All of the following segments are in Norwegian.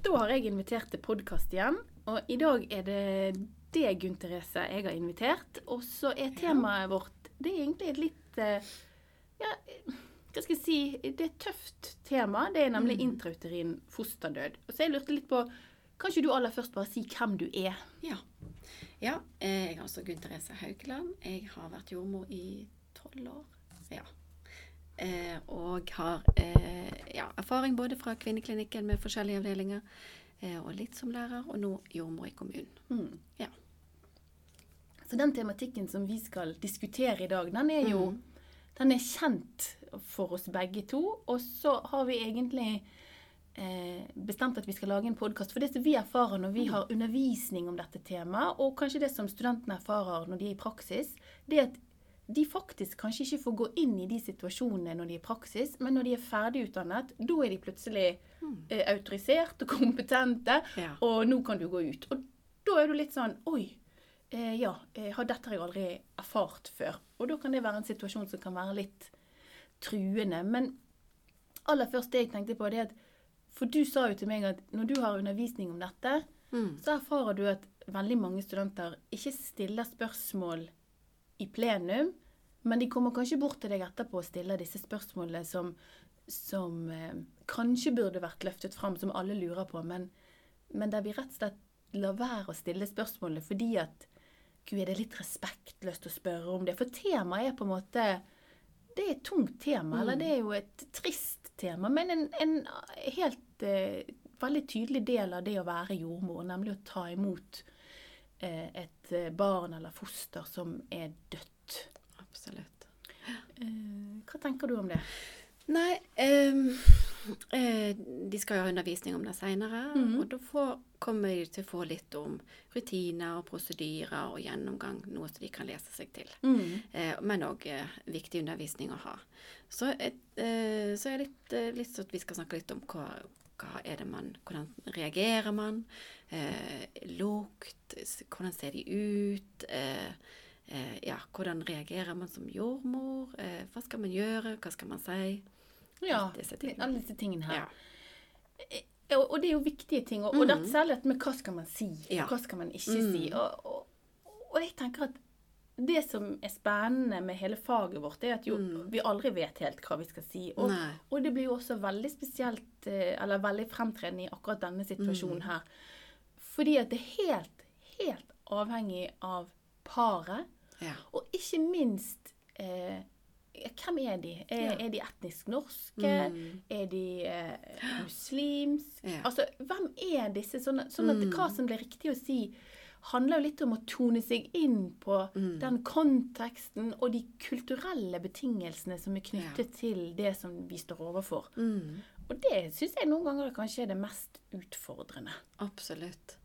da har jeg invitert til podkast igjen. Og i dag er det deg, Gunn Therese, jeg har invitert. Og så er temaet vårt Det er egentlig et litt eh, Ja, hva skal jeg si Det er et tøft tema. Det er nemlig intrauterin fosterdød. Og så jeg lurte litt på Kan ikke du aller først bare si hvem du er? Ja. ja eh, jeg er altså Gunn Therese Haukeland. Jeg har vært jordmor i tolv år. Ja. Eh, og har eh, ja, erfaring både fra kvinneklinikken med forskjellige avdelinger, eh, og litt som lærer, og nå jordmor i kommunen. Mm. Ja. Så den tematikken som vi skal diskutere i dag, den er jo Mm. Den er kjent for oss begge to. Og så har vi egentlig eh, bestemt at vi skal lage en podkast. For det som vi erfarer når vi har undervisning om dette temaet, og kanskje det som studentene erfarer når de er i praksis, det er at de faktisk kanskje ikke får gå inn i de situasjonene når de er i praksis, men når de er ferdigutdannet, da er de plutselig eh, autorisert og kompetente, Ja. og nå kan du gå ut. Og da er du litt sånn Oi, eh, ja, eh, har dette jeg aldri erfart før. Og da kan det være en situasjon som kan være litt truende. Men aller først det jeg tenkte på, det er at For du sa jo til meg at når du har undervisning om dette, Mm. så erfarer du at veldig mange studenter ikke stiller spørsmål i plenum, men de kommer kanskje bort til deg etterpå og stiller disse spørsmålene som, som eh, kanskje burde vært løftet fram, som alle lurer på, men, men der vi rett og slett lar være å stille spørsmålene fordi at Gud, er det litt respektløst å spørre om det? For temaet er på en måte Det er et tungt tema, eller det er jo et trist tema, men en, en helt eh, veldig tydelig del av det å være jordmor, nemlig å ta imot eh, et eh, barn eller foster som er dødt. Absolutt. Eh, hva tenker du om det? Nei, eh, de skal jo ha undervisning om det seinere. Mhm. Og da får, kommer de til å få litt om rutiner og prosedyrer og gjennomgang. Noe som de kan lese seg til. Eh, men òg eh, viktig undervisning å ha. Så, et, eh, så er det litt, eh, litt sånn at vi skal snakke litt om hva, hva er det man Hvordan reagerer man? Eh, lukt? Hvordan ser de ut? Eh, eh, ja, hvordan reagerer man som jordmor? Eh, hva skal man gjøre? Hva skal man si? Ja, Disse alle disse tingene her. Ja. Og, og det er jo viktige ting. Og, og er særlig dette med hva skal man si, Ja. og hva skal man ikke Mm. si. Og, og, og jeg tenker at det som er spennende med hele faget vårt, er at jo, vi aldri vet helt hva vi skal si. Og, og det blir jo også veldig spesielt, eh, eller veldig fremtredende i akkurat denne situasjonen her. Fordi at det er helt, helt avhengig av paret. Ja. Og ikke minst eh, Hvem er de? Er, Ja. er de etnisk norske? Er de eh, muslimsk? Ja. Altså, hvem er disse? Sånn, sånn at hva som blir riktig å si, handler jo litt om å tone seg inn på den konteksten og de kulturelle betingelsene som er knyttet til det som vi står overfor. Mm. Og det syns jeg noen ganger kanskje er det mest utfordrende. Absolutt.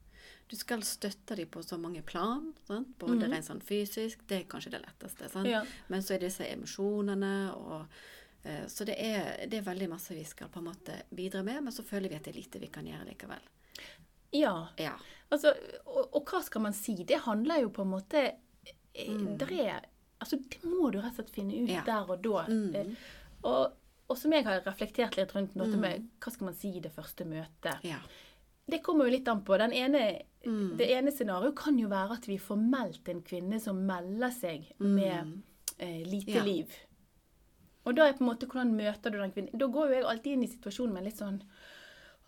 Du skal støtte dem på så mange plan. Sant? Både rent sånn fysisk, det er kanskje det letteste. Sant? Ja. Men så er det disse emosjonene og eh, Så det er, det er veldig masse vi skal på en måte bidra med, men så føler vi at det er lite vi kan gjøre likevel. Ja. Ja. Altså, og, og hva skal man si? Det handler jo på en måte mm. der er, altså, Det må du rett og slett finne ut Mm. Ja. der og da. Mm. Og, og som jeg har reflektert litt rundt dette med hva skal man si i det første møtet. Mm. ja. Det kommer jo litt an på. Den ene, Det ene scenarioet kan jo være at vi får meldt en kvinne som melder seg med eh, lite Mm. Ja. liv. Og da er på en måte hvordan møter du den kvinnen? Da går jo jeg alltid inn i situasjonen med litt sånn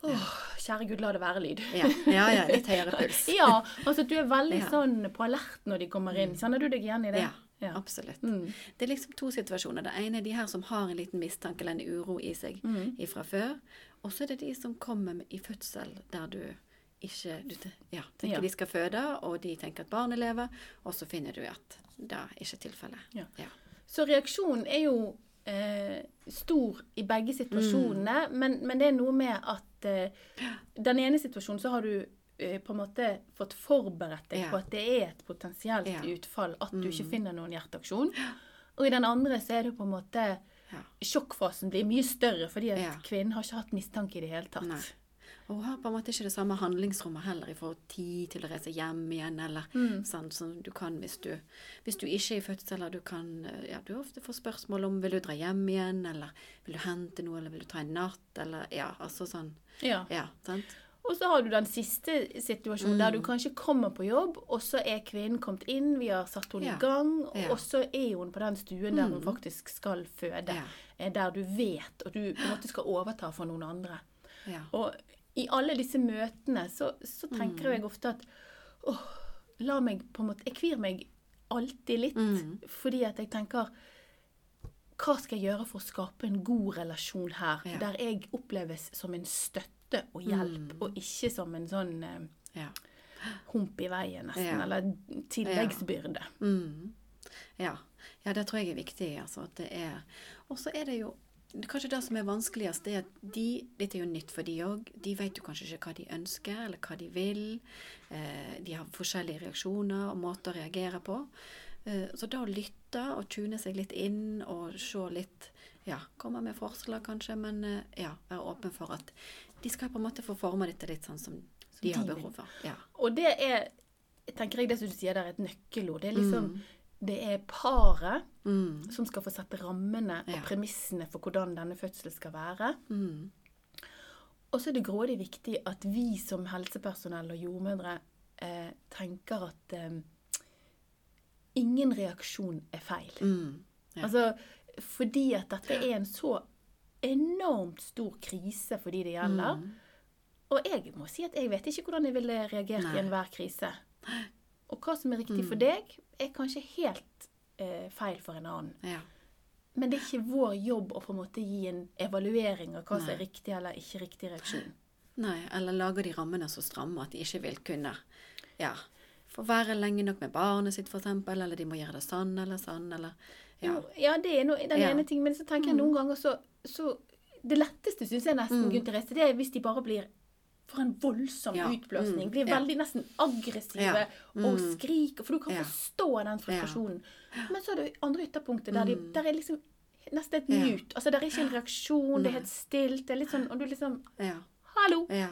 Åh, kjære Gud, la det være lyd. Ja, ja, ja litt høyere puls. Ja, altså du er veldig Ja. sånn på alert når de kommer inn. Kjenner du deg igjen i det? Ja, Ja. absolutt. Mm. Det er liksom to situasjoner. Det ene er de her som har en liten mistanke eller en uro i seg Mm. fra før. Og så er det de som kommer i fødsel der du ikke du ja, tenker Ja. de skal føde, og de tenker at barnet lever, og så finner du at det er ikke tilfellet. Ja. Så reaksjonen er jo eh, stor i begge situasjonene, men, men det er noe med at eh, den ene situasjonen så har du eh, på en måte fått forberedt deg Ja. på at det er et potensielt Ja. Mm. utfall, at du ikke finner noen hjerteaksjon. Og i den andre så er det på en måte. Sjokkfasen blir mye større fordi at kvinnen har ikke hatt mistanke i det hele tatt. Nei. Og har på en måte ikke det samme handlingsrommet heller i forhold tid til å reise hjem igjen, eller Mm. sånn som du kan hvis du, hvis du ikke er i fødsel, eller du kan Ja, du ofte får spørsmål om vil du dra hjem igjen, eller vil du hente noe, eller vil du ta en natt, eller Ja, altså sånn. Ja. Ja, sant? Og så har du den siste situasjonen der du Mm. kanskje kommer på jobb, og så er kvinnen kommet inn, vi har satt henne Ja. i gang, Ja. og så er hun på den stuen der hun Mm. faktisk skal føde. Ja. Eh, Der du vet, og du på en måte skal overta for noen andre. Ja. Og i alle disse møtene så, så tenker Mm. jeg ofte at åh, la meg på en måte Jeg kvir meg alltid litt, Mm. fordi at jeg tenker Hva skal jeg gjøre for å skape en god relasjon her, Ja. der jeg oppleves som en støtte og hjelp, Mm. og ikke som en sånn eh, Ja. hump i veien, nesten, Ja. eller tilleggsbyrde. Mm. Ja. ja, det tror jeg er viktig. Altså, at det er Og så er det jo Kanskje det som er vanskeligst, det er at de Dette er jo nytt for de òg. De vet jo kanskje ikke hva de ønsker, eller hva de vil. Eh, de har forskjellige reaksjoner og måter å reagere på. Eh, så da å lytte og tune seg litt inn og se litt Ja, komme med forslag kanskje, men eh, ja, være åpen for at de skal på en måte få forme dette litt sånn som de har behov for. Ja. Og det er tenker jeg det som du sier der, er et nøkkelord. Det er liksom Mm. Det er paret Mm. som skal få sette rammene Ja. og premissene for hvordan denne fødselen skal være. Mm. Og så er det grådig viktig at vi som helsepersonell og jordmødre eh, tenker at eh, ingen reaksjon er feil. Mm. Ja. Altså, fordi at dette er en så enormt stor krise for de det gjelder. Mm. Og jeg må si at jeg vet ikke hvordan jeg ville reagert Nei. i enhver krise. Og hva som er riktig for Mm. deg, er kanskje helt eh, feil for en annen. Ja. Men det er ikke vår jobb å på en måte gi en evaluering av hva som er riktig eller ikke riktig reaksjon. Nei, eller lager de rammene så stramme at de ikke vil kunne ja, få være lenge nok med barnet sitt, f.eks., eller de må gjøre det sånn eller sånn, eller ja. Ja, det er no, den Ja. ene ting, men så tenker jeg noen ganger så, så Det letteste syns jeg nesten, Mm. Gunther Therese, det er hvis de bare blir for en voldsom Ja. utblåsning. Mm. Blir veldig nesten aggressive og Mm. skriker. For du kan forstå den frustrasjonen. Men så er det andre ytterpunktet der, de, Mm. der er liksom nesten et mute. Altså, det er ikke en reaksjon, det er helt stilt. Det er litt sånn, og du liksom Ja. Hallo! Ja.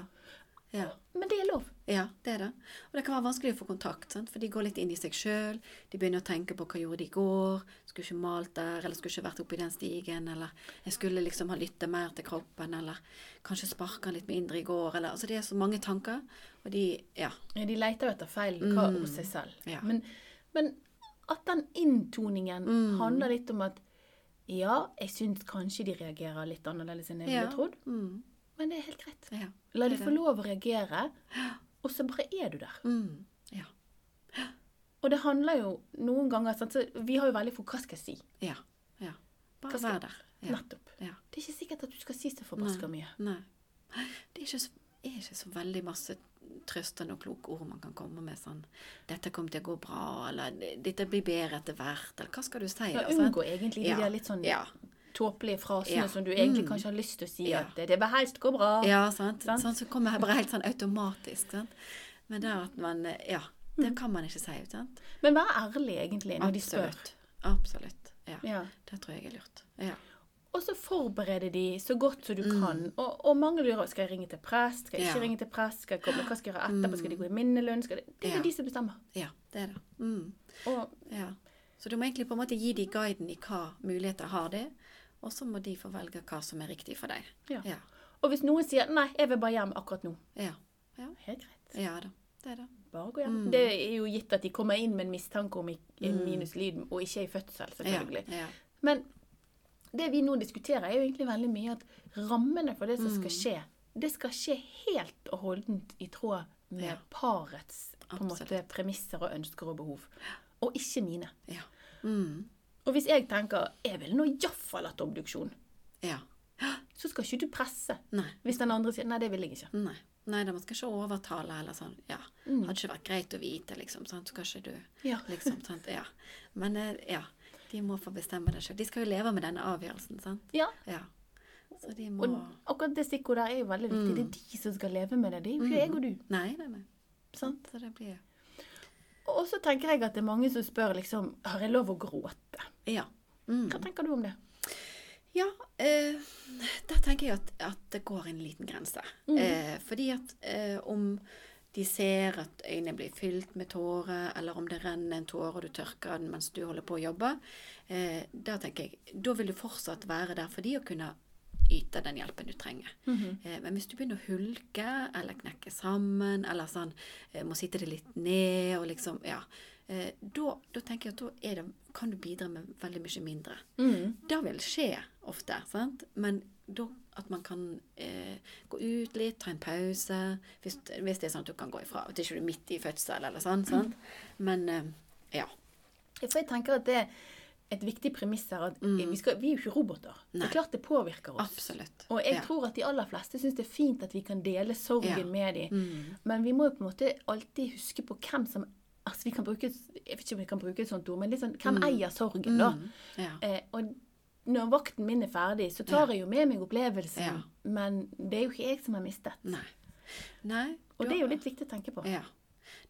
ja. Men det er lov. Ja, det er det. Og det kan være vanskelig å få kontakt, sant? for de går litt inn i seg sjøl. De begynner å tenke på hva gjorde de i går. Skulle ikke malt der, eller skulle ikke vært oppi den stigen, eller jeg skulle liksom ha lytta mer til kroppen, eller kanskje sparka litt mindre i går, eller Altså det er så mange tanker, og de Ja. Ja, De leter jo etter feil hva Mm. hos seg selv. Ja. Men, men at den inntoningen Mm. handler litt om at ja, jeg syns kanskje de reagerer litt annerledes enn jeg Ja. ville trodd, Mm. men det er helt greit. Ja. La de få lov å reagere, og så bare er du der. Mm. Og det handler jo noen ganger sant, så Vi har jo veldig for hva skal jeg si? Ja. ja. Bare skal- vær der. Ja. Nettopp. Ja. Det er ikke sikkert at du skal si så forbaska mye. Nei. Det er ikke, så, er ikke så veldig masse trøstende og kloke ord man kan komme med sånn 'Dette kommer til å gå bra', eller 'Dette blir bedre etter hvert', eller hva skal du si? Ja, sant? Unngå egentlig de Ja. litt sånn Ja. tåpelige frasene Ja. som du egentlig Mm. kanskje har lyst til å si Ja. at det, bør helst gå bra. Ja, sant? Sant? Sånn som kommer bare helt sånn automatisk. Sant? Men det at man Ja. Mm. Det kan man ikke si. Sant? Men vær ærlig egentlig når de spør. Absolutt. Absolutt. Ja. Ja. Det tror jeg er lurt. Ja. Og så forberede de så godt som du Mm. kan. Og, og mange lurer skal jeg ringe til prest, skal jeg ikke Ja. ringe til prest, skal jeg komme, hva skal jeg gjøre etterpå, Mm. skal de gå i minnelønn? Skal de, det er Ja. de som bestemmer. ja, det er det. Mm. Og Ja. Så du må egentlig på en måte gi de guiden i hva muligheter har de, og så må de få velge hva som er riktig for deg. Ja. Ja. Og hvis noen sier 'nei, jeg vil bare hjem akkurat nå', Ja, ja. helt greit. ja da. Det er det. Bare gå hjem. Mm. Det er jo gitt at de kommer inn med en mistanke om i Mm. minus lyd, og ikke i fødsel, Ja, selvfølgelig. ja. Men det vi nå diskuterer, er jo egentlig veldig mye at rammene for det som skal Mm. skje, det skal skje helt og holdent i tråd med Ja. parets på en måte, premisser og ønsker og behov. Og ikke mine. ja. Mm. Og hvis jeg tenker jeg vil nå iallfall hatt obduksjon, ja. så skal ikke du presse. Nei. Hvis den andre sier nei, det vil jeg ikke. Nei. Nei, da man skal ikke overtale eller sånn. Ja. Mm. Hadde ikke vært greit å vite, liksom. Sant? Så kanskje du Ja. Liksom, sant? Ja. Men eh, ja. De må få bestemme det sjøl. De skal jo leve med denne avgjørelsen, sant. Ja, Ja. Så de må Og akkurat det stikkordet er jo veldig viktig. Mm. Det er de som skal leve med det. Det er jo ikke jeg og du. Nei, nei, nei. Sant? Så det blir Og så tenker jeg at det er mange som spør liksom Har jeg lov å gråte? Ja. Mm. Hva tenker du om det? Ja, eh, da tenker jeg at, at det går en liten grense. Eh, fordi at eh, om de ser at øynene blir fylt med tårer, eller om det renner en tåre og du tørker den mens du holder på å jobbe, eh, da tenker jeg, da vil du fortsatt være der for de å kunne yte den hjelpen du trenger. eh, men hvis du begynner å hulke eller knekke sammen, eller sånn, eh, må sitte det litt ned og liksom, ja, eh, da, da tenker jeg at da er det, kan du bidra med veldig mye mindre. Det vil skje ofte, sant? Men da at man kan eh, gå ut litt, ta en pause, hvis, hvis det er sånn at du kan gå ifra. At ikke er midt i fødsel eller sånn, sant? Men eh, ja. For jeg tenker at det er et viktig premiss her at vi, skal, vi er jo ikke roboter. Det er klart det påvirker oss. Absolutt. Og jeg Ja. tror at de aller fleste syns det er fint at vi kan dele sorgen Ja. med dem. Men vi må jo på en måte alltid huske på hvem som altså vi kan bruke, Jeg vet ikke om vi kan bruke et sånt ord, men litt sånn, hvem eier sorgen, da? Ja. Eh, og når vakten min er ferdig, så tar jeg jo med meg opplevelsen. Ja. Men det er jo ikke jeg som har mistet. Nei. Nei. Og det er jo litt viktig å tenke på. Ja.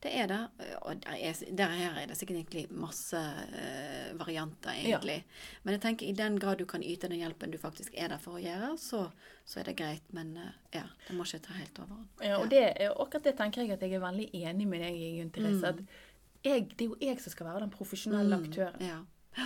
Det er det. Og der, er, der her er det sikkert egentlig masse uh, varianter, egentlig. Men jeg tenker i den grad du kan yte den hjelpen du faktisk er der for å gjøre, så, så er det greit. Men uh, ja, det må ikke ta helt overhånd. Ja, og det, akkurat det tenker jeg at jeg er veldig enig med deg i, Gunn Therese. At jeg, det er jo jeg som skal være den profesjonelle aktøren. Ja.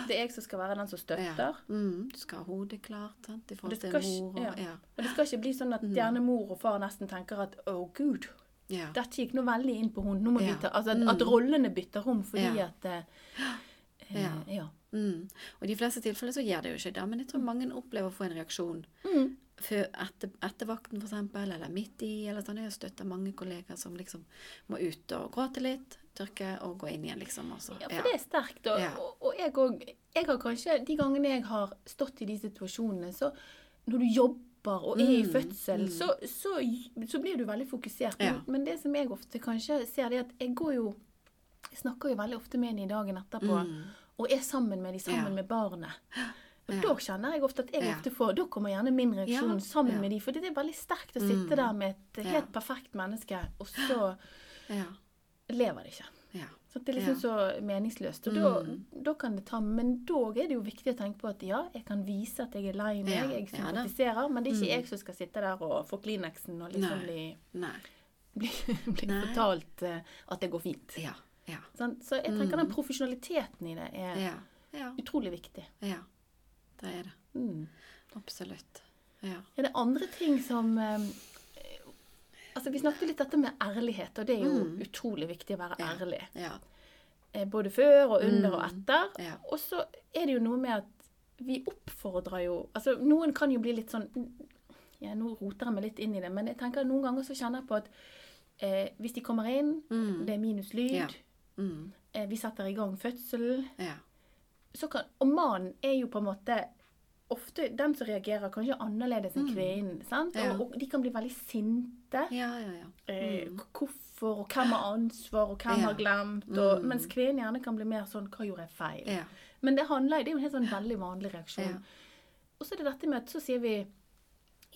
Det er jeg som skal være den som støtter. Ja. Mm, du skal ha hodet klart sant? i forhold til mor. Og, ja. ja. og det skal ikke bli sånn at gjerne mor og far nesten tenker at å gud, Ja. dette gikk nå veldig inn på hun. Nå må Ja. ta, altså at, at rollene bytter om fordi Ja. at eh, eh, Ja. Mm. Og i de fleste tilfeller så gjør det jo ikke det, men jeg tror mange opplever å få en reaksjon Mm. før, etter, etter vakten for eksempel, eller midt i, eller sånn. Jeg har støttet mange kollegaer som liksom må ut og gråte litt, tørke og gå inn igjen, liksom. Også. Ja, for det er sterkt. Og, og, og jeg òg Jeg har kanskje De gangene jeg har stått i de situasjonene, så når du jobber og er i Mm, fødsel, så, så, så blir du veldig fokusert. Men, Ja. men det som jeg ofte kanskje ser, det er at jeg går jo Jeg snakker jo veldig ofte med dem dagen etterpå, og er sammen med dem, sammen Mm. Ja. med barnet. Og Ja. Da kjenner jeg ofte at jeg Ja. ofte får Da kommer gjerne min reaksjon Ja, sammen ja. med dem. For det er veldig sterkt å sitte der med et Ja. helt perfekt menneske, og så Ja. lever det ikke. Ja. Så det er liksom så meningsløst. Og da, da kan det ta Men da er det jo viktig å tenke på at ja, jeg kan vise at jeg er lei meg, Ja, jeg ja men det er ikke jeg som skal sitte der og få Kleenexen og liksom Nei. bli, Nei. bli, bli fortalt uh, at det går fint. Ja. Ja. Sant? Så jeg tenker den profesjonaliteten i det er Ja. Ja. utrolig viktig. ja. Det er det. Mm. Absolutt. Ja. Er det andre ting som eh, Altså, Vi snakket litt dette med ærlighet, og det er jo utrolig viktig å være Mm. Ja. ærlig. Ja. Eh, Både før og under og etter. Mm. Ja. Og så er det jo noe med at vi oppfordrer jo Altså, noen kan jo bli litt sånn ja, Nå roter jeg meg litt inn i det, men jeg tenker at noen ganger så kjenner jeg på at eh, hvis de kommer inn, det er minus lyd. Mm. eh, vi setter i gang fødsel Ja. kan, Og mannen er jo på en måte ofte den som reagerer kanskje annerledes enn kvinnen. sant? Mm. Ja. Og, og de kan bli veldig sinte. Ja, ja, ja. Eh, Hvorfor, og hvem har ansvar, og hvem Ja. har glemt? Og, Mens kvinnen gjerne kan bli mer sånn Hva gjorde jeg feil? Ja. Men det handler, det er jo en helt sånn veldig vanlig reaksjon. Ja. Og så er det dette med at så sier vi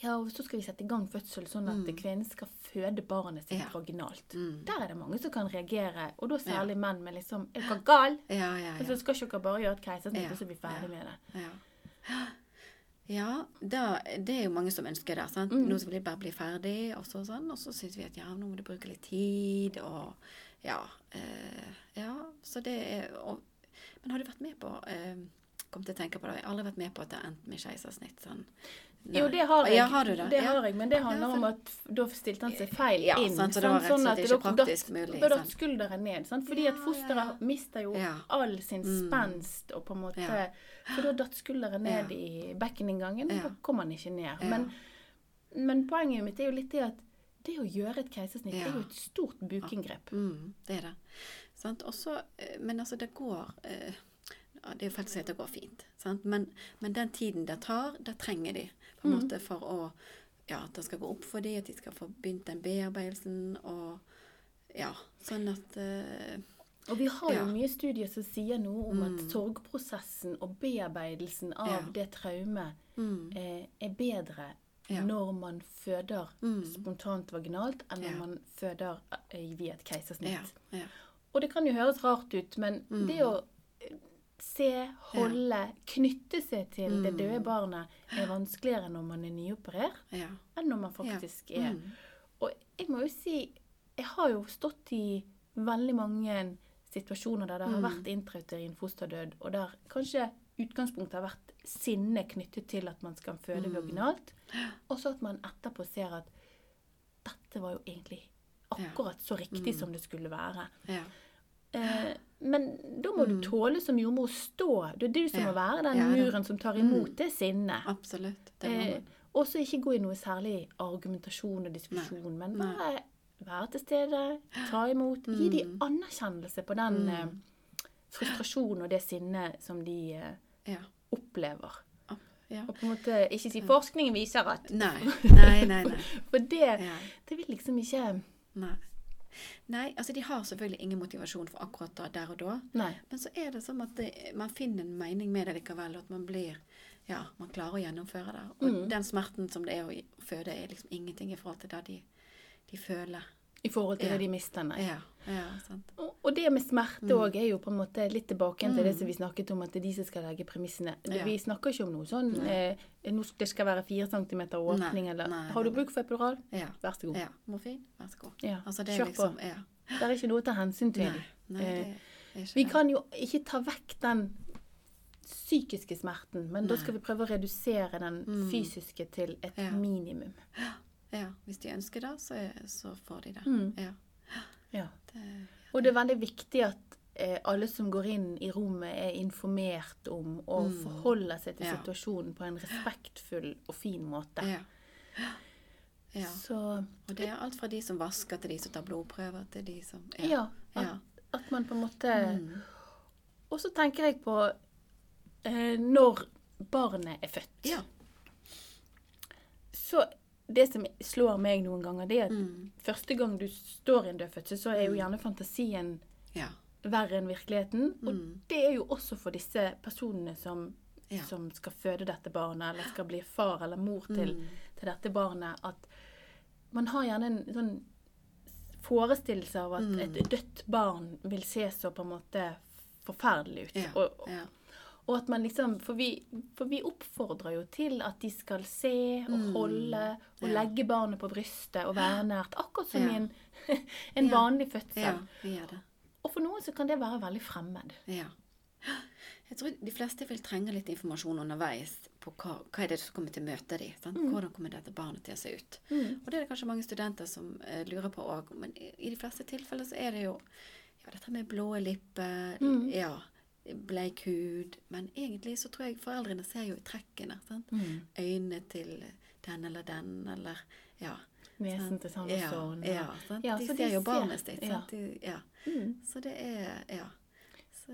ja, og så skal vi sette i gang fødsel sånn at kvinnen skal føde barnet sitt ja. Ja. Mm. Der er det mange som kan reagere, og da særlig menn med liksom Er dere gal? Ja, ja, ja. Og så skal ikke dere bare gjøre et keisersnitt, Ja, og så blir vi ferdig med det? Ja, da, det er jo mange som ønsker det. sant? Mm. Nå skal de bare bli ferdig, og så sånn. Og så syns vi at ja, nå må du bruke litt tid, og ja. Eh, ja, så det er og, Men har du vært med på eh, Kom til å tenke på det, jeg har aldri vært med på at det har endt med keisersnitt. sånn. Nei. Jo, det har jeg. Ja, har du det? det ja. har jeg, men det handler Ja, for- om at da stilte han seg feil Ja, inn. sant, så det var rett og slett at ikke praktisk mulig, Da datt skulderen ned. Sant? Fordi Ja, at fosteret ja, ja. mister jo Ja. Mm. all sin spenst, og på en måte Ja. For da datt skulderen ned Ja. i bekkeninngangen, og Ja. da kom han ikke ned. Ja. Men, men poenget mitt er jo litt det at det å gjøre et keisersnitt Ja. er jo et stort bukinngrep. Mm, det er det. Sant? Også, eh, men altså, det går eh, ja, Det er jo faktisk at det går fint, sant? Men, men den tiden det tar, det trenger de på en måte for å Ja, at det skal gå opp for dem, at de skal få begynt den bearbeidelsen og Ja, sånn at uh, Og vi har Ja. jo mye studier som sier noe om at sorgprosessen og bearbeidelsen av Ja. Mm. det traumet eh, er bedre Ja. når man føder spontant vaginalt, enn når man føder eh, via et keisersnitt. Og det kan jo høres rart ut, men Mm. det å se, holde, knytte seg til det døde barnet er vanskeligere når man er nyoperert, Ja. enn når man faktisk Ja. er Mm. Og jeg må jo si, jeg har jo stått i veldig mange situasjoner der det har vært intrauterin fosterdød, og der kanskje utgangspunktet har vært sinne knyttet til at man skal føde vaginalt, og så at man etterpå ser at dette var jo egentlig akkurat så riktig som det skulle være. Ja. Eh, men da må du tåle som jordmor å stå. Det er du som Ja. må være den Ja, muren som tar imot det sinnet. Absolutt. Det Eh, man. og så ikke gå i noe særlig argumentasjon og diskusjon, men Nei. bare være til stede, ta imot, gi de anerkjennelse på den eh, frustrasjonen og det sinnet som de eh, Ja. opplever. Ja. Og på en måte ikke si 'forskningen viser at' Nei. Nei, nei, nei. For det, Ja. det vil liksom ikke Nei. Nei, altså de har selvfølgelig ingen motivasjon for akkurat da, der og da. Nei. Men så er det som at det, man finner en mening med det likevel, og at man blir Ja, man klarer å gjennomføre det. Og Mm. den smerten som det er å føde, er liksom ingenting i forhold til det de, de føler. I forhold til Ja. det de mister, nei. Ja, ja, sant. Og og det med smerte Mm. er jo på en måte litt tilbake til til det som vi snakket om, at det er de som skal legge premissene. Ja. Vi snakker ikke om noe sånn eh, Det skal være fire centimeter åpning, Nei, eller nei, Har du bruk for epidural? Ja. Vær så god. ja. Morfin, vær så god. Ja, Altså det kjør på. liksom Ja. Det er ikke noe å ta hensyn til. Nei, Eh, det er ikke Vi kan jo ikke ta vekk den psykiske smerten, men da skal vi prøve å redusere den fysiske til et Ja. minimum. Ja, hvis de ønsker det, så, er, så får de det. Mm. Ja. Ja. Det, Og det er veldig viktig at eh, alle som går inn i rommet, er informert om og forholder seg til Mm. Ja. situasjonen på en respektfull og fin måte. ja. ja. Så Og det er alt fra de som vasker, til de som tar blodprøver, til de som ja, at, Ja. at man på en måte Mm. Og så tenker jeg på eh, når barnet er født. Ja. Så det som slår meg noen ganger, det er at Mm. første gang du står i en død fødsel, så er jo gjerne fantasien Ja. verre enn virkeligheten. Og Mm. det er jo også for disse personene som, Ja. som skal føde dette barnet, eller skal bli far eller mor til, Mm. til dette barnet, at man har gjerne en sånn forestillelse av at Mm. et dødt barn vil se så på en måte forferdelig ut. Ja. Og, ja. Og at man liksom For vi, for vi oppfordrer jo til at de skal se og holde og Mm. Ja. legge barnet på brystet og være nært. Akkurat som Ja. i en, en Ja. vanlig fødsel. ja. Og for noen så kan det være veldig fremmed. Ja. Jeg tror de fleste vil trenge litt informasjon underveis på hva, hva er det som kommer til å møte dem. Mm. Hvordan kommer dette barnet til å se ut? Og det er det kanskje mange studenter som eh, lurer på òg. Men i, i de fleste tilfeller så er det jo ja, dette med blå lipper, Mm. ja, bleik hud. Men egentlig så tror jeg foreldrene ser jo i trekkene. Sant? Mm. Øynene til den eller den, eller ja. Nesen til sånn og ja, sånn. Ja, sant? Ja, de så ser de jo barnet sitt. ja. Ja. Mm. Så det er Ja. Så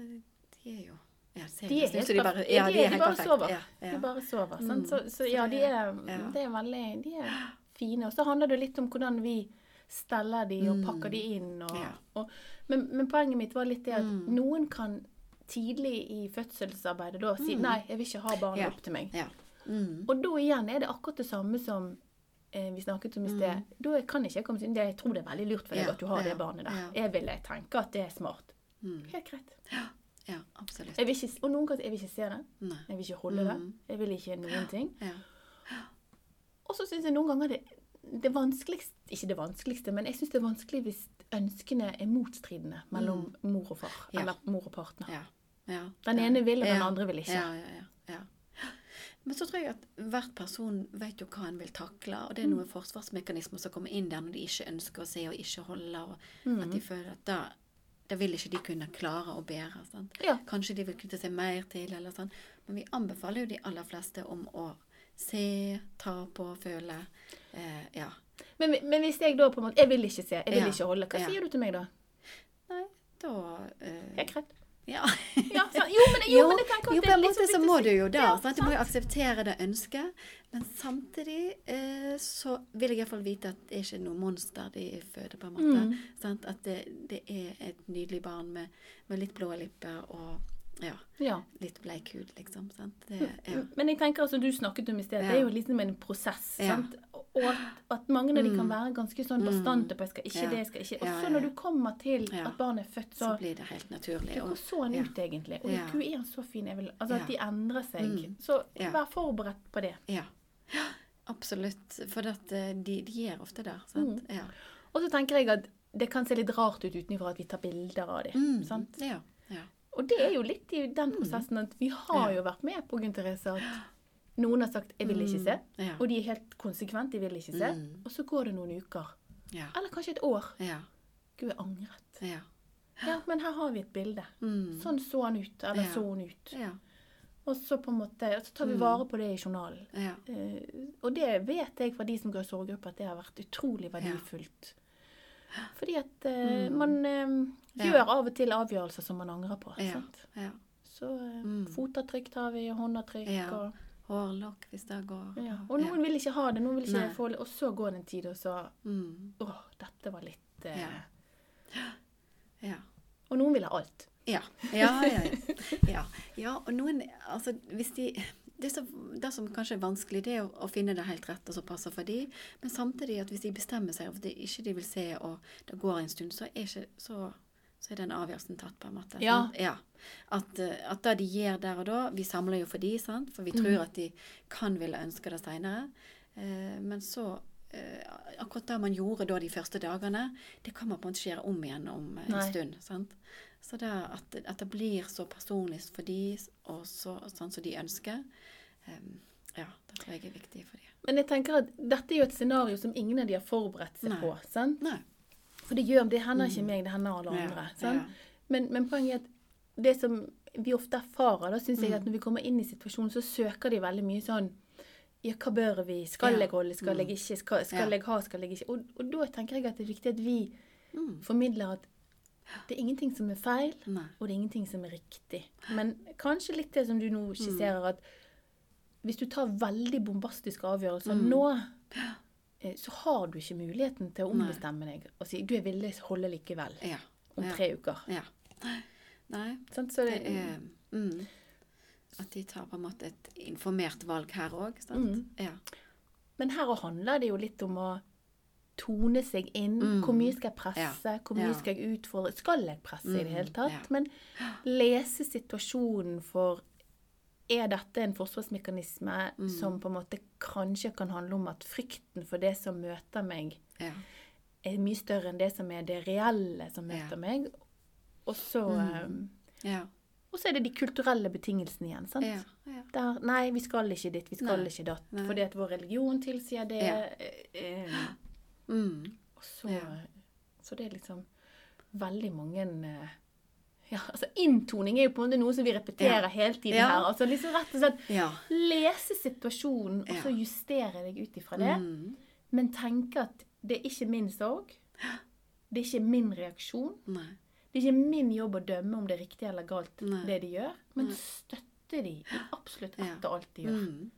de er jo ja, De er helt de bare, ja, ja, de, er, helt sover. Ja, ja. De bare sover. Mm. Så, så ja, de er- de er veldig De er fine. Og så handler det litt om hvordan vi steller de og pakker de inn. Og, Mm. Og, men, men poenget mitt var litt det at Mm. noen kan tidlig i fødselsarbeidet da si nei, jeg vil ikke ha barnet Mm. Ja. opp til meg. Ja. Mm. Og da igjen er det akkurat det samme som eh, vi snakket om i sted. Da kan ikke jeg komme til det. Jeg tror det er veldig lurt for deg Mm. Ja, at du har det barnet der. Jeg vil tenke at det er smart. Mm. Helt greit. ja, absolutt. Ikke, og noen ganger jeg vil ikke se det. Nei. Jeg vil ikke holde det. Mm. Jeg vil ikke noen ting. Og så syns jeg noen ganger det, det vanskeligste Ikke det vanskeligste, men jeg syns det er vanskelig hvis ønskene er motstridende mellom mor og far. Ja. Eller mor og partner. Ja. Ja. Den ene vil, og den andre vil ikke. Ja, ja, ja, ja. Men så tror jeg at hvert person vet jo hva en vil takle, og det Mm. er noen forsvarsmekanismer som kommer inn der når de ikke ønsker å se og ikke holde, og Mm. at de føler at da, da vil ikke de kunne klare å bære. Ja. Kanskje de vil knytte seg mer til, eller sånn. Men vi anbefaler jo de aller fleste om å se, ta på, føle. Eh, ja. Men, men hvis jeg da på en måte Jeg vil ikke se, jeg vil Ja. ikke holde. Hva sier du til meg da? Nei, da eh, Helt greit. Ja. Ja, sant? jo, men, jo, men det kan jo, på en liksom måte så må du jo det. Ja? Du må jo akseptere det ønsket. Men samtidig eh, så vil jeg iallfall vite at det er ikke noe monster de føder, på en måte. Mm. Sant? At det, det er et nydelig barn med, med litt blå lipper og ja, Ja. litt bleik hud, liksom. Sant? Det, ja. Men jeg tenker altså, du snakket om i sted, det er jo liksom en prosess. Ja. sant? Og at, at mange av de kan være ganske sånn bastante på 'jeg skal ikke Ja. det', jeg skal ikke Og Ja, så ja, når du kommer til at barnet er født, Så så blir det helt naturlig. Hvor så han ja. ut, egentlig? Og Ja. Gud, er han så fin? Jeg vil, altså Ja. At de endrer seg. Mm. Så vær forberedt på det. Ja. Absolutt. For at eh, de, de er ofte der. Sant? Mm. Ja. Og så tenker jeg at det kan se litt rart ut utenfra at vi tar bilder av dem. Mm. Sant? ja. ja. Og det er jo litt i den prosessen at vi har jo vært med på Gunn Therese at noen har sagt 'jeg vil ikke se', Mm. Ja. og de er helt konsekvent, de vil ikke se. Mm. Og så går det noen uker. Ja. Eller kanskje et år. Ja. Gud, jeg angret. Ja. Ja, men her har vi et bilde. Mm. Sånn så han ut, eller så hun ut. Ja. Og så på en måte, så tar vi Mm. vare på det i journalen. Ja. Eh, og det vet jeg fra de som går i sorggruppe, at det har vært utrolig verdifullt. Fordi at eh, Mm. man eh, gjør av og til avgjørelser som man angrer på. Så eh, Mm. fotavtrykk tar vi, og håndavtrykk. Og, Hårlokk hvis det går. og noen vil ikke ha det, noen vil ikke få det. Og så går det en tid, og så Mm. Å, dette var litt eh, Ja. Ja. Og noen vil ha alt. Ja. Ja, ja, ja. ja. ja og noen Altså, hvis de det, så, det som kanskje er vanskelig, det er å, å finne det helt rett og som passer for dem. Men samtidig at hvis de bestemmer seg for at de ikke de vil se, og det går en stund, så er, ikke, så, så er den avgjørelsen tatt, på en måte. Ja. ja. At, eh, at det de gjør der og da Vi samler jo for de, sant? for vi tror at de kan ville ønske det seinere. Eh, men så eh, Akkurat det man gjorde da de første dagene, det kan man på en måte ikke gjøre om igjen om en Nei. stund. sant? Så det at, at det blir så personlig for de, og så, sånn som de ønsker, um, ja, det tror jeg er viktig for de. Men jeg tenker at dette er jo et scenario som ingen av de har forberedt seg Nei. på. sant? Nei. For det gjør det hender ikke meg, det hender alle Ja, andre. sant? ja. Men, men poenget er at det som vi ofte erfarer, da syns jeg Mm. at når vi kommer inn i situasjonen, så søker de veldig mye sånn Ja, hva bør vi? Skal Ja. jeg holde? Skal Mm. jeg ikke? Skal, skal Ja. jeg ha? Skal jeg ikke? Og, og da tenker jeg at det er viktig at vi Mm. formidler at det er ingenting som er feil, Nei. og det er ingenting som er riktig. Men kanskje litt det som du nå skisserer, at hvis du tar veldig bombastiske avgjørelser Mm. nå, eh, så har du ikke muligheten til å ombestemme deg og si du, jeg ville holde likevel Ja. om tre uker. Ja. Nei? Så det det, er mm, At de tar på en måte et informert valg her òg? Mm. Ja. Men her handler det jo litt om å tone seg inn. Mm. Hvor mye skal jeg presse? Ja. Hvor mye Ja. skal jeg utfordre? Skal jeg presse i det Mm. hele tatt? Ja. Men lese situasjonen for Er dette en forsvarsmekanisme Mm. som på en måte kanskje kan handle om at frykten for det som møter meg, er mye større enn det som er det reelle som møter meg? Og så, Mm. Ja. eh, og så er det de kulturelle betingelsene igjen. sant? Ja. ja. Der, nei, vi skal ikke dit, vi skal Nei. ikke datt. Fordi at vår religion tilsier det. Ja. eh, eh, Mm. og så, Ja. så det er liksom veldig mange eh, ja, altså Inntoning er jo på en måte noe som vi repeterer Ja. hele tiden Ja. her. altså liksom Rett og slett Ja. lese situasjonen, og så justere deg ut ifra det. Mm. Men tenke at det er ikke min sorg. Det er ikke min reaksjon. Nei. Det er ikke min jobb å dømme om det er riktig eller galt, Nei. det de gjør. Men Nei. støtte de i absolutt og alt de gjør. Mm.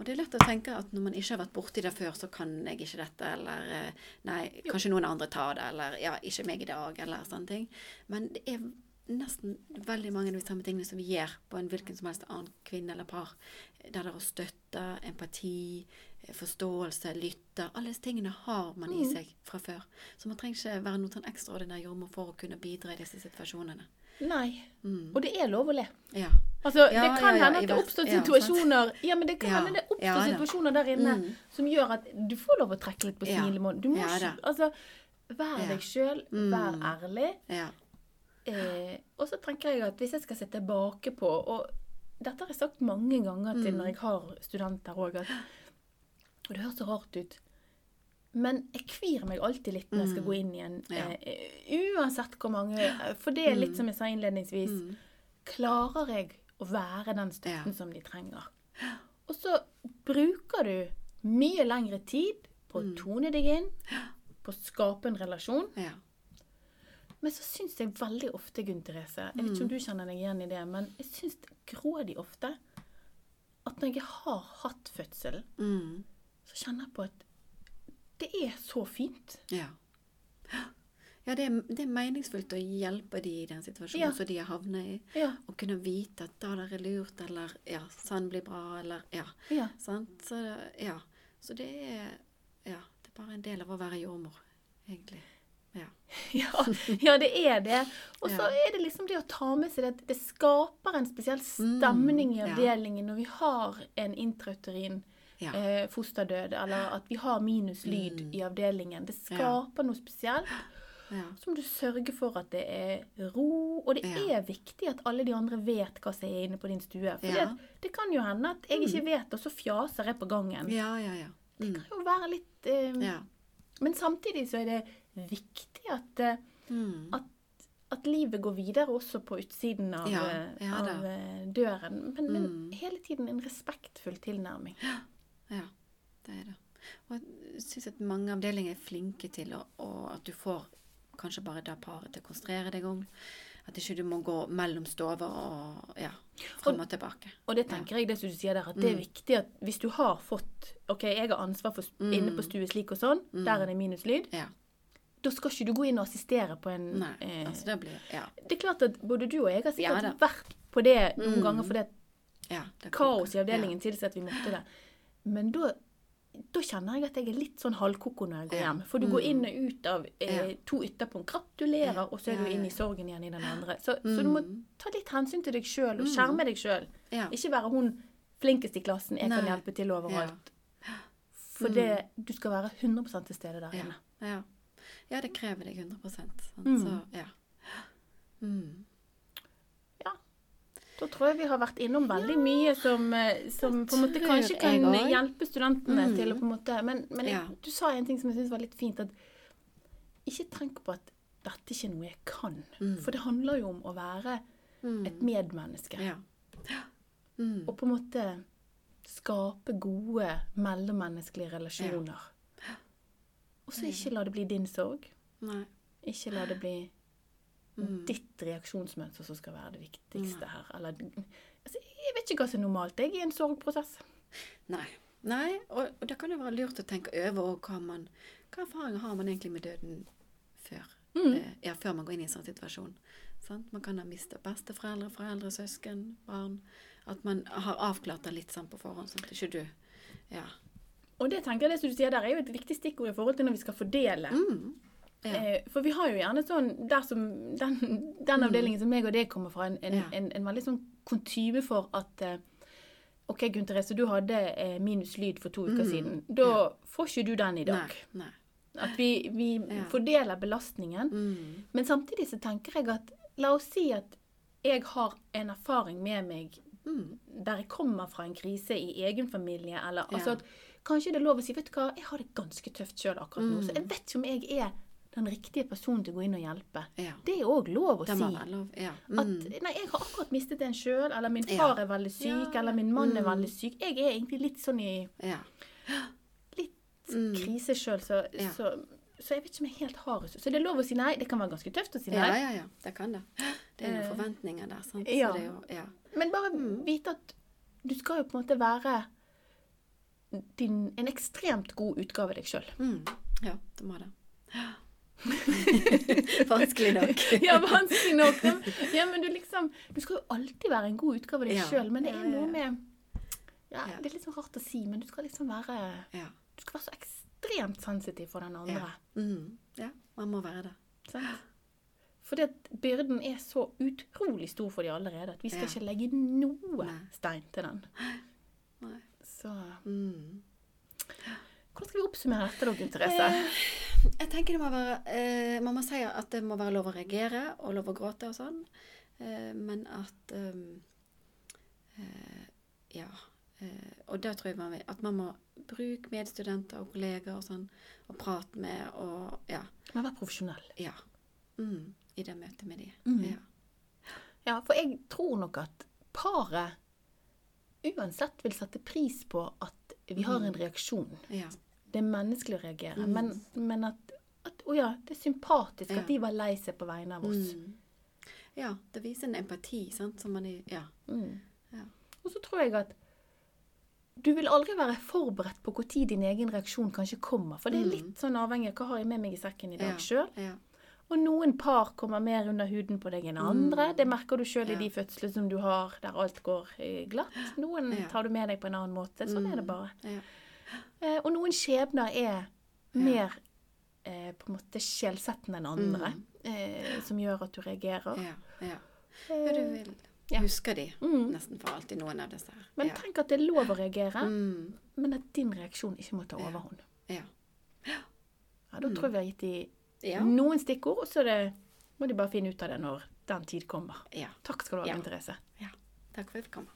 Og det er lett å tenke at når man ikke har vært borti det før, så kan jeg ikke dette, eller eh, nei, kanskje noen andre tar det, eller ja, ikke meg i dag, eller sånne ting. Men det er nesten veldig mange av de samme tingene som vi gjør på en hvilken som helst annen kvinne eller par. Der det er å støtte, empati, eh, forståelse, lytte. Alle disse tingene har man i Mm. seg fra før. Så man trenger ikke være noen sånn ekstraordinær jordmor for å kunne bidra i disse situasjonene. Nei. Mm. Og det er lov å le. Ja. Altså, Ja, det kan ja, hende at det oppstår situasjoner Ja, men det kan hende det oppstår situasjoner der inne Mm. som gjør at du får lov å trekke litt på smilemåten. Du må ikke. Altså, vær deg sjøl, vær Mm. ærlig. Ja. Eh, og så tenker jeg at hvis jeg skal se tilbake på Og dette har jeg sagt mange ganger til Mm. når jeg har studenter òg, at Og det høres så rart ut. Men jeg kvir meg alltid litt når jeg skal Mm. gå inn igjen. Ja. Uh, Uansett hvor mange For det er litt Mm. som jeg sa innledningsvis. Mm. Klarer jeg å være den støtten Ja. som de trenger? Og så bruker du mye lengre tid på å Mm. tone deg inn, på å skape en relasjon. ja. Men så syns jeg veldig ofte, Gunn Therese Jeg vet Mm. ikke om du kjenner deg igjen i det, men jeg syns grådig ofte at når jeg har hatt fødsel, Mm. så kjenner jeg på at det er så fint. Ja. Ja, det er, det er meningsfullt å hjelpe de i den situasjonen Ja. som de har havnet i. Ja. Å kunne vite at da det er lurt, eller ja, sånn blir bra, eller ja. ja. Sant? Så ja. Så det er Ja, det er bare en del av å være jordmor, egentlig. Ja. Ja, ja, det er det. Og så Ja. er det liksom det å ta med seg det at det skaper en spesiell stemning i Mm, avdelingen når vi har en intrauterin Ja. eh, fosterdød, eller at vi har minuslyd Mm. i avdelingen. Det Ja. skaper noe spesielt. ja. Så må du sørge for at det er ro, og det Ja. er viktig at alle de andre vet hva som er inne på din stue. For Ja. det, det kan jo hende at jeg ikke vet, og så fjaser jeg på gangen. Ja, ja, ja. Det Mm. kan jo være litt eh, Ja. Men samtidig så er det viktig at eh, Mm. at, at livet går videre også på utsiden av, Ja, eh, ja av eh, døren. Men, men Mm. hele tiden en respektfull tilnærming. Ja, det er det. Og jeg syns at mange avdelinger er flinke til å, og at du får kanskje bare da paret til å konsentrere deg om. At ikke du må gå mellom stover og ja, frem og tilbake. Og det tenker jeg, det som du sier der, at det er Mm. viktig at hvis du har fått OK, jeg har ansvar for Mm. inne på stue slik og sånn, der er det minuslyd. Ja. Da skal ikke du gå inn og assistere på en Nei, eh, altså det blir Ja. Det er klart at både du og jeg har sikkert vært på det noen Mm. ganger fordi at ja kaos i avdelingen avdelingen tilsier at vi måtte det. Men da, da kjenner jeg at jeg er litt sånn halvkoko når jeg går hjem. For du går inn og ut av eh, to ytterpunkt. Gratulerer, og så er du inne inn i sorgen igjen i den andre. Så, så du må Mm. ta litt hensyn til deg sjøl, og skjerme deg sjøl. Ikke være hun flinkest i klassen, jeg kan hjelpe til overalt. For det, du skal være 100 til stede der inne. ja. Ja, det krever deg 100 sant? Mm. Så ja. Mm. Ja. Da tror jeg vi har vært innom veldig mye som, eh, som på en måte kanskje kan også. hjelpe studentene Mm. til å på en måte Men, men Ja. du sa en ting som jeg syns var litt fint, at ikke tenk på at dette ikke er noe jeg kan. Mm. For det handler jo om å være Mm. et medmenneske. Ja. Mm. Og på en måte skape gode mellommenneskelige relasjoner. Og så ikke la det bli din sorg. Nei. Ikke la det bli Mm. ditt reaksjonsmønster som skal være det viktigste Nei. her. Eller, altså, jeg vet ikke hva som er normalt jeg i en sorgprosess. Nei. Nei, og, og det kan jo være lurt å tenke over hva man Hva erfaringer har man egentlig med døden før? Mm. Eh, ja, før man går inn i en sånn situasjon. Sant? Man kan ha mistet besteforeldre, foreldre, søsken, barn. At man har avklart det litt sånn på forhånd, sånn ikke du Ja. Og det tenker jeg det som du sier der er jo et viktig stikkord i forhold til når vi skal fordele. Mm. Ja. Eh, for vi har jo gjerne sånn som Den, den avdelingen som meg og deg kommer fra, en, en, Mm. Ja. en, en veldig sånn kontyme for at eh, OK, Gunn Therese, du hadde eh, minus lyd for to uker Mm. siden. Da får ikke du den i dag. Nei. Nei. At vi, vi Ja. fordeler belastningen. Mm. Men samtidig så tenker jeg at La oss si at jeg har en erfaring med meg Mm. der jeg kommer fra en krise i egen familie, eller Ja. altså at kanskje det er lov å si Vet du hva, jeg har det ganske tøft sjøl akkurat nå, Mm. så jeg vet ikke om jeg er den riktige personen til å gå inn og hjelpe. Ja. Det er òg lov å si. lov. Ja. At Mm. nei, jeg har akkurat mistet en sjøl, eller min Ja. far er veldig syk, Ja. eller min mann er Mm. veldig syk. Jeg er egentlig litt sånn i Ja. litt Mm. krise sjøl, så, Ja. så, så jeg vet ikke om jeg helt har. Så det er lov å si nei. Det kan være ganske tøft å si nei. ja, ja. Det kan det. Det er Eh, noen forventninger der, sant. ja. Er jo Ja. Men bare Mm. vite at du skal jo på en måte være din, en ekstremt god utgave av deg sjøl. Mm. Ja, det må det. Vanskelig nok. Ja, vanskelig nok. Ja, men du liksom Du skal jo alltid være en god utgave av deg Ja. sjøl, men det er noe med ja. Det er litt sånn rart å si, men du skal liksom være Du skal være så ekstremt sensitiv for den andre. Ja. Mm. ja, man må være det. Sant? Fordi at byrden er så utrolig stor for de allerede at vi skal Ja. ikke legge noe Nei. stein til den. Nei. Så Mm. Hvordan skal vi oppsummere dette da, Gunn Therese? Eh, jeg tenker det må være eh, Man må si at det må være lov å reagere og lov å gråte og sånn, eh, men at um, eh, Ja. Eh, og da tror jeg man, at man må bruke medstudenter og kolleger og sånn, og prate med og Ja. Men være profesjonell. ja. Mm, I det møtet med de. Mm. Ja. Ja, for jeg tror nok at paret uansett vil sette pris på at vi har en reaksjon. ja. Det er menneskelig å reagere, Mm. men, men at, at Å ja, det er sympatisk Ja. at de var lei seg på vegne av oss. Mm. Ja, det viser en empati, sant, som man Ja. Mm. Ja. Og så tror jeg at du vil aldri være forberedt på når din egen reaksjon kanskje kommer. For det er Mm. litt sånn avhengig av hva har jeg med meg i sekken i dag Ja. sjøl. ja. Og noen par kommer mer under huden på deg enn andre. Det merker du sjøl Mm. I de fødslene som du har der alt går eh, glatt. Noen tar du med deg på en annen måte. Sånn er det Mm. bare. Eh, og noen skjebner er mer eh, på en måte skjellsettende enn andre, eh, som gjør at du reagerer. Ja, ja. ja du vil Ja. huske de nesten for alltid, noen av disse her. Men tenk at det er lov å reagere, Mm, men at din reaksjon ikke må ta overhånd. ja. Ja, Da tror jeg vi har gitt de noen stikkord, og så det, må de bare finne ut av det når den tid kommer. ja. Takk skal du ha, Ja. Therese. ja. Takk for at du kom.